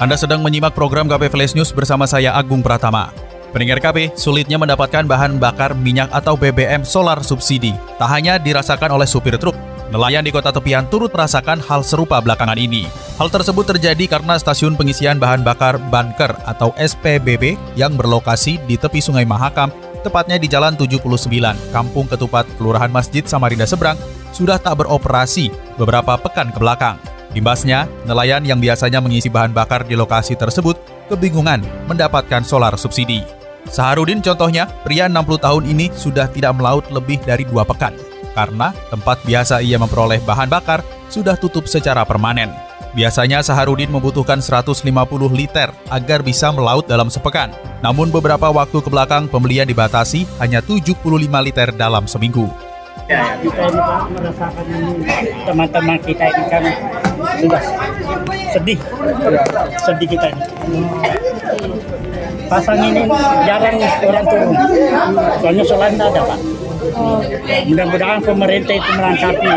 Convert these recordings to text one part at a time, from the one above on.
Anda sedang menyimak program KP Flash News bersama saya Agung Pratama. Pendengar KP, sulitnya mendapatkan bahan bakar minyak atau BBM solar subsidi. Tak hanya dirasakan oleh supir truk, nelayan di kota tepian turut merasakan hal serupa belakangan ini. Hal tersebut terjadi karena stasiun pengisian bahan bakar Banker atau SPBB yang berlokasi di tepi Sungai Mahakam, tepatnya di Jalan 79, Kampung Ketupat, Kelurahan Masjid Samarinda Seberang, sudah tak beroperasi beberapa pekan ke belakang. Imbasnya, nelayan yang biasanya mengisi bahan bakar di lokasi tersebut kebingungan mendapatkan solar subsidi. Saharudin contohnya, pria 60 tahun ini sudah tidak melaut lebih dari dua pekan karena tempat biasa ia memperoleh bahan bakar sudah tutup secara permanen. Biasanya Saharudin membutuhkan 150 liter agar bisa melaut dalam sepekan. Namun beberapa waktu ke belakang pembelian dibatasi hanya 75 liter dalam seminggu. Ya, kita ini Pak merasakan teman-teman kita ini kan sudah sedih, sedih kita ini. Pasang ini jarang orang turun, soalnya tidak ada Pak. Mudah-mudahan pemerintah itu melengkapi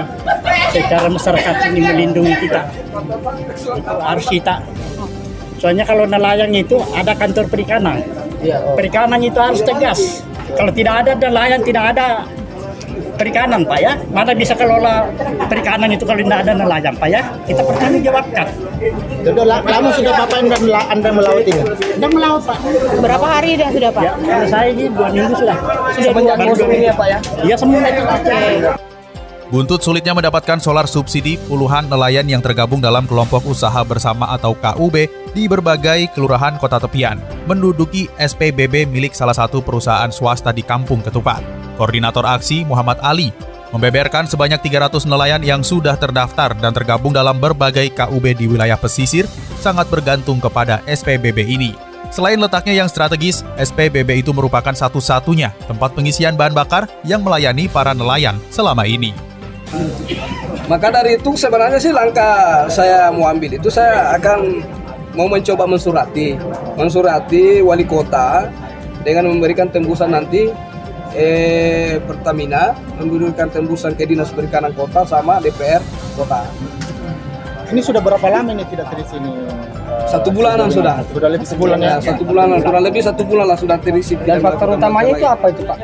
secara masyarakat ini melindungi kita. Itu harus kita. Soalnya kalau nelayan itu ada kantor perikanan. Perikanan itu harus tegas. Kalau tidak ada nelayan, tidak ada perikanan Pak ya. Mana bisa kelola perikanan itu kalau tidak ada nelayan Pak ya. Kita bertanggung jawabkan. Sudah la- lama sudah Bapak anda, anda melaut ini? Tidak melaut Pak. Berapa hari dah sudah Pak? Ya, kalau saya ini dua minggu sudah. Sudah Semenjak musim dua ini ya. Pak ya? Iya semua itu Pak. Buntut sulitnya mendapatkan solar subsidi, puluhan nelayan yang tergabung dalam kelompok usaha bersama atau KUB di berbagai kelurahan kota tepian menduduki SPBB milik salah satu perusahaan swasta di Kampung Ketupat. Koordinator aksi Muhammad Ali membeberkan sebanyak 300 nelayan yang sudah terdaftar dan tergabung dalam berbagai KUB di wilayah pesisir sangat bergantung kepada SPBB ini. Selain letaknya yang strategis, SPBB itu merupakan satu-satunya tempat pengisian bahan bakar yang melayani para nelayan selama ini. Maka dari itu sebenarnya sih langkah saya mau ambil itu saya akan mau mencoba mensurati, mensurati wali kota dengan memberikan tembusan nanti eh, Pertamina memberikan tembusan ke dinas perikanan kota sama DPR kota. Ini sudah berapa lama ini tidak terisi ini? eh, Satu bulanan sudah. Sudah lebih sebulan ya? Ya, satu bulanan, kurang lebih satu bulan lah sudah terisi. Dan faktor utamanya itu apa itu Pak?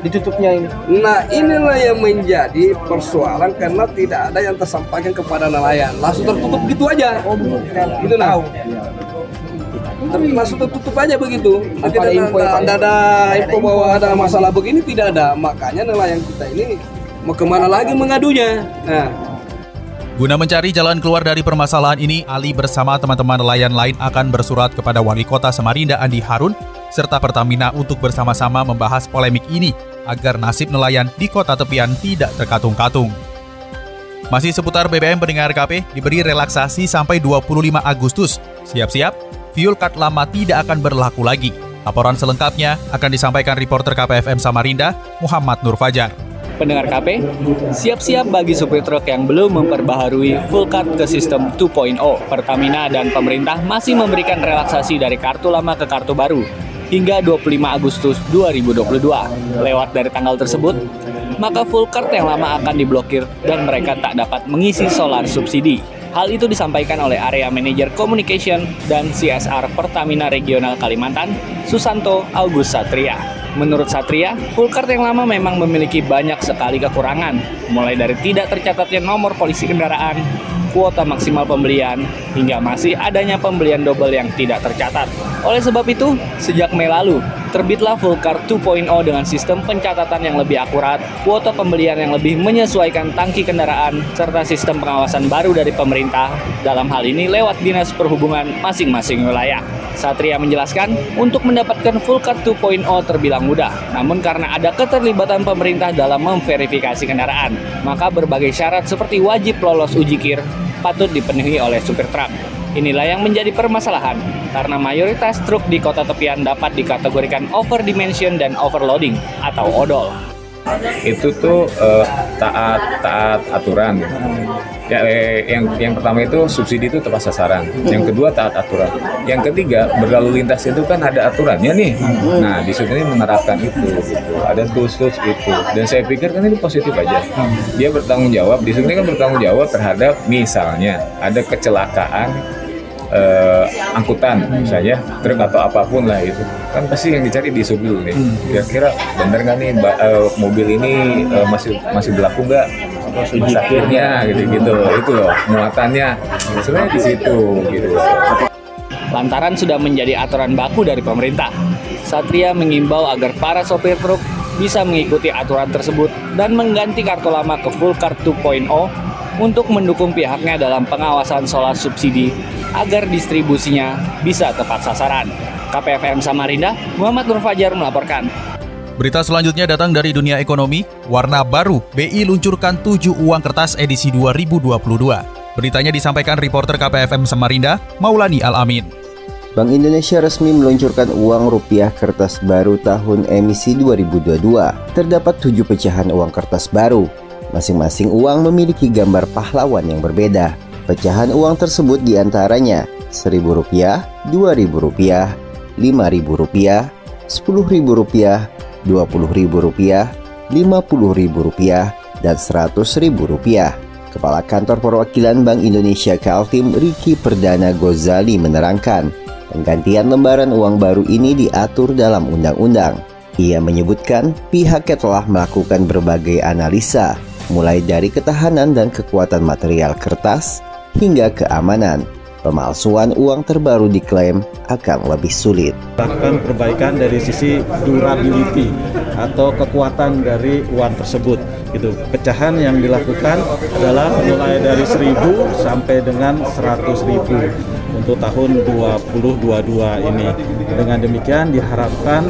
Ditutupnya ini? Nah inilah yang menjadi persoalan karena tidak ada yang tersampaikan kepada nelayan. Langsung tertutup gitu aja. Gitu nah. Tapi langsung tertutup aja begitu. Nanti Apa ada ada, info Pak? ada, ada info bahwa ada masalah begini tidak ada. Makanya nelayan kita ini mau ke mana lagi mengadunya. Nah, Guna mencari jalan keluar dari permasalahan ini, Ali bersama teman-teman nelayan lain akan bersurat kepada Wali Kota Samarinda Andi Harun serta Pertamina untuk bersama-sama membahas polemik ini agar nasib nelayan di kota tepian tidak terkatung-katung. Masih seputar BBM pendengar KP diberi relaksasi sampai 25 Agustus. Siap-siap, fuel card lama tidak akan berlaku lagi. Laporan selengkapnya akan disampaikan reporter KPFM Samarinda, Muhammad Nur Fajar. Pendengar KP, siap-siap bagi supir truk yang belum memperbaharui full card ke sistem 2.0. Pertamina dan pemerintah masih memberikan relaksasi dari kartu lama ke kartu baru hingga 25 Agustus 2022. Lewat dari tanggal tersebut, maka full card yang lama akan diblokir dan mereka tak dapat mengisi solar subsidi. Hal itu disampaikan oleh Area Manager Communication dan CSR Pertamina Regional Kalimantan, Susanto August Satria. Menurut Satria, full card yang lama memang memiliki banyak sekali kekurangan, mulai dari tidak tercatatnya nomor polisi kendaraan, kuota maksimal pembelian, hingga masih adanya pembelian double yang tidak tercatat. Oleh sebab itu, sejak Mei lalu, terbitlah Full Card 2.0 dengan sistem pencatatan yang lebih akurat, kuota pembelian yang lebih menyesuaikan tangki kendaraan, serta sistem pengawasan baru dari pemerintah, dalam hal ini lewat Dinas Perhubungan masing-masing wilayah. Satria menjelaskan, untuk mendapatkan Full Card 2.0 terbilang mudah, namun karena ada keterlibatan pemerintah dalam memverifikasi kendaraan, maka berbagai syarat seperti wajib lolos uji kir patut dipenuhi oleh supir truk. Inilah yang menjadi permasalahan, karena mayoritas truk di kota tepian dapat dikategorikan overdimension dan overloading atau odol. Itu tuh uh, taat taat aturan. Ya, eh, yang yang pertama itu subsidi itu tepat sasaran. Yang kedua taat aturan. Yang ketiga berlalu lintas itu kan ada aturannya nih. Nah di sini menerapkan itu. Gitu. Ada tools tools itu. Dan saya pikir kan itu positif aja. Dia bertanggung jawab. Di sini kan bertanggung jawab terhadap misalnya ada kecelakaan uh, angkutan misalnya truk atau apa pun lah itu kan pasti yang dicari di sub nih kira-kira bener nggak nih uh, mobil ini uh, masih masih berlaku nggak masakirnya gitu-gitu itu loh muatannya sebenarnya di situ gitu Lantaran sudah menjadi aturan baku dari pemerintah, Satria mengimbau agar para sopir truk bisa mengikuti aturan tersebut dan mengganti kartu lama ke full card 2.0 untuk mendukung pihaknya dalam pengawasan solar subsidi agar distribusinya bisa tepat sasaran. KPFM Samarinda, Muhammad Nur Fajar melaporkan. Berita selanjutnya datang dari dunia ekonomi. Warna baru, BI luncurkan 7 uang kertas edisi 2022. Beritanya disampaikan reporter KPFM Samarinda, Maulani Al-Amin. Bank Indonesia resmi meluncurkan uang rupiah kertas baru tahun emisi 2022. Terdapat tujuh pecahan uang kertas baru. Masing-masing uang memiliki gambar pahlawan yang berbeda. Pecahan uang tersebut di antaranya Rp1.000, Rp2.000, Rp5.000, Rp10.000, Rp20.000, Rp50.000, dan Rp100.000. Kepala Kantor Perwakilan Bank Indonesia Kaltim Riki Perdana Gozali menerangkan, Penggantian lembaran uang baru ini diatur dalam undang-undang. Ia menyebutkan pihaknya telah melakukan berbagai analisa, mulai dari ketahanan dan kekuatan material kertas hingga keamanan. Pemalsuan uang terbaru diklaim akan lebih sulit. Lakukan perbaikan dari sisi durability atau kekuatan dari uang tersebut. Itu pecahan yang dilakukan adalah mulai dari 1000 sampai dengan 100.000 untuk tahun 2022 ini. Dengan demikian diharapkan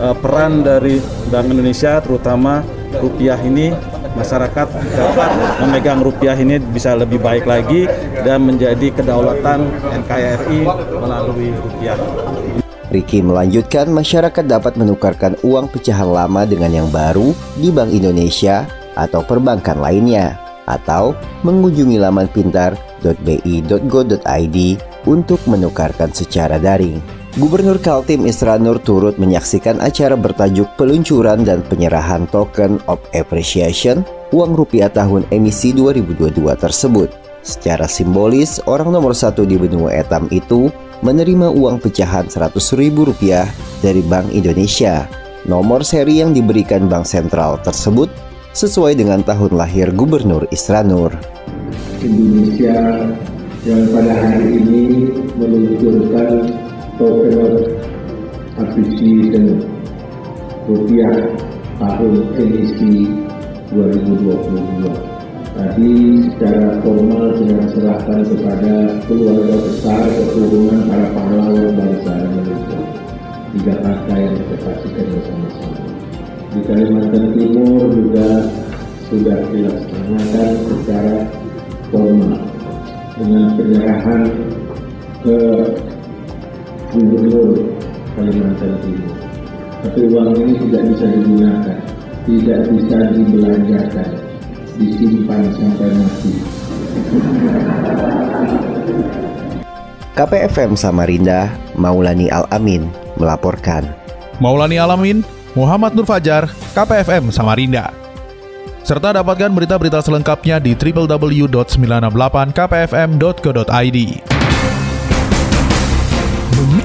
uh, peran dari Bank Indonesia terutama rupiah ini masyarakat dapat memegang rupiah ini bisa lebih baik lagi dan menjadi kedaulatan NKRI melalui rupiah. Riki melanjutkan masyarakat dapat menukarkan uang pecahan lama dengan yang baru di Bank Indonesia atau perbankan lainnya atau mengunjungi laman pintar.bi.go.id untuk menukarkan secara daring. Gubernur Kaltim Isra Nur turut menyaksikan acara bertajuk peluncuran dan penyerahan token of appreciation uang rupiah tahun emisi 2022 tersebut. Secara simbolis, orang nomor satu di benua etam itu menerima uang pecahan Rp100.000 dari Bank Indonesia. Nomor seri yang diberikan Bank Sentral tersebut sesuai dengan tahun lahir Gubernur Isra Nur. Indonesia yang pada hari ini meluncurkan token appreciation rupiah tahun emisi 2022. Tadi secara formal saya serahkan kepada keluarga besar keturunan para pahlawan bangsa Indonesia di Jakarta yang kita saksikan bersama-sama. Di Kalimantan Timur juga sudah dilaksanakan secara formal dengan penyerahan ke gubernur Kalimantan Timur. Tapi uang ini tidak bisa digunakan, tidak bisa dibelanjakan, disimpan sampai mati. KPFM Samarinda, Maulani Al-Amin melaporkan. Maulani Al-Amin, Muhammad Nur Fajar, KPFM Samarinda serta dapatkan berita-berita selengkapnya di www.968kpfm.co.id.